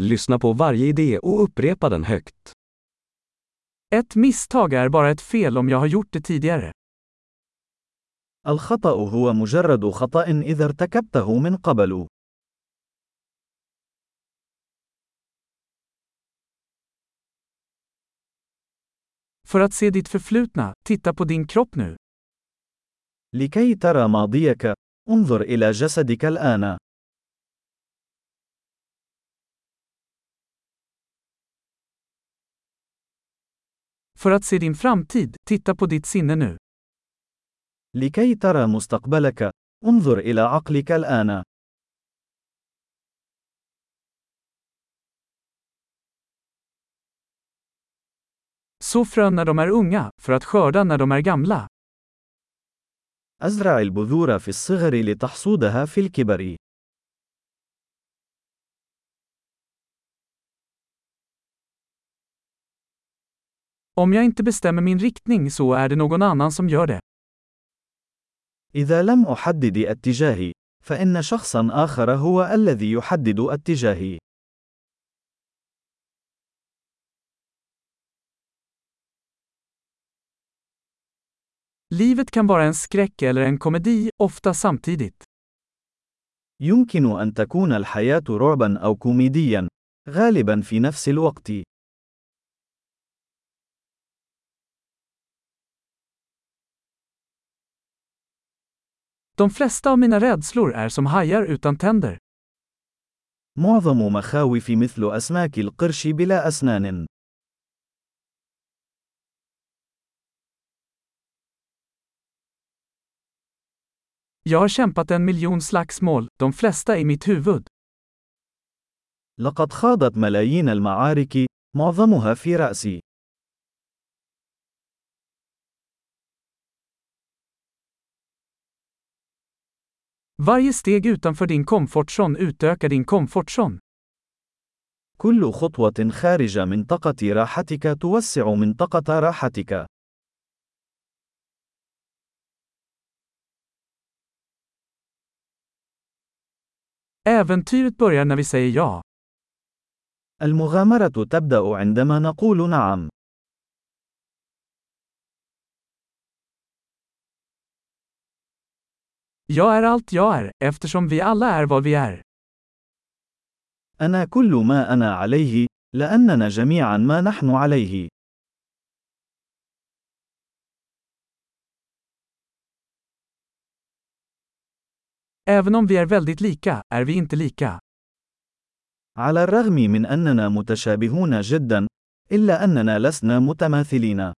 Lyssna på varje idé och upprepa den högt. Ett misstag är bara ett fel om jag har gjort det tidigare. الخطأ هو مجرد خطأ إذا ارتكبته من قبل. För att se ditt förflutna, titta på din kropp nu. لكي ترى ماضيك، انظر إلى جسدك الآن. För att se din framtid, titta på ditt sinne nu. لكي ترى مستقبلك، انظر إلى عقلك الآن. Så frön när de är unga, för att skörda när de är gamla. أزرع البذور في الصغر لتحصودها في الكبر. Om jag inte bestämmer min riktning så är det någon annan som gör det. إذا لم أحدد اتجاهي، فإن شخصا آخر هو الذي يحدد اتجاهي. Livet kan vara en skräck eller en komedi, ofta samtidigt. يمكن أن تكون الحياة رعبا أو كوميديا، غالبا في نفس الوقت. De flesta av mina rädslor är som hajar utan tänder. معظم مخاوفي مثل أسماك القرش بلا أسنان. Jag har kämpat en miljon slagsmål, de flesta i mitt huvud. لقد خاضت ملايين المعارك، معظمها في رأسي. Varje steg utanför din komfortzon utökar din komfortzon. كل خطوة خارج منطقة راحتك توسع منطقة راحتك. Äventyret börjar när vi säger ja. المغامرة تبدأ عندما نقول نعم. Jag är allt jag är, eftersom vi alla är vad vi är. أنا كل ما أنا عليه، لأننا جميعا ما نحن عليه. Även om vi är väldigt lika, är vi inte lika. على الرغم من أننا متشابهون جدا، إلا أننا لسنا متماثلين.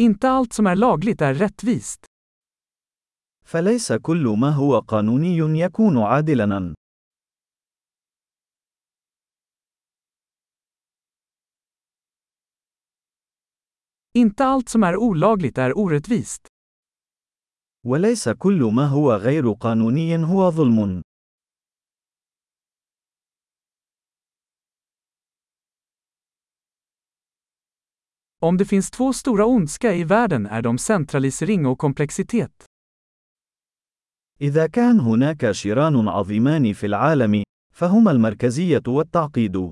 Inte allt som är lagligt är rättvist. فليس كل ما هو قانوني يكون عادلاً. Inte allt som är olagligt är orättvist. وليس كل ما هو غير قانوني هو ظلم. Om det finns två stora ondska i världen är de centralisering och komplexitet. إذا كان هناك شيران عظيمان في العالم، فهما المركزية والتعقيد.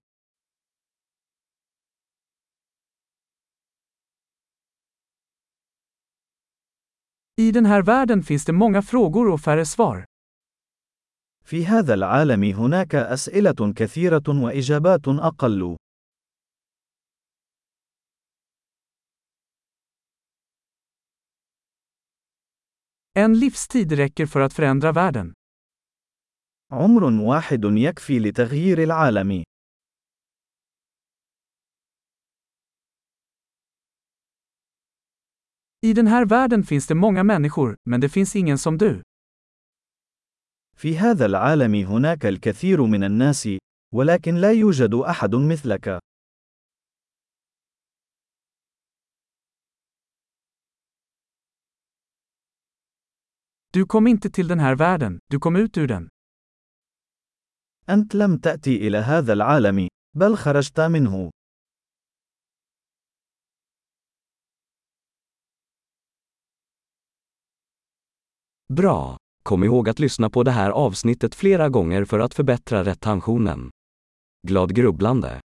I den här världen finns det många frågor och färre svar. في هذا العالم هناك أسئلة كثيرة وإجابات أقل. En livstid räcker för att förändra världen. عمر واحد يكفي لتغيير العالم. I den här världen finns det många människor, men det finns ingen som du. في هذا العالم هناك الكثير من الناس، ولكن لا يوجد أحد مثلك. Du kom inte till den här världen, du kom ut ur den. أنت لم تأتي إلى هذا العالم، بل خرجت منه. Bra! Kom ihåg att lyssna på det här avsnittet flera gånger för att förbättra retentionen. Glad grubblande!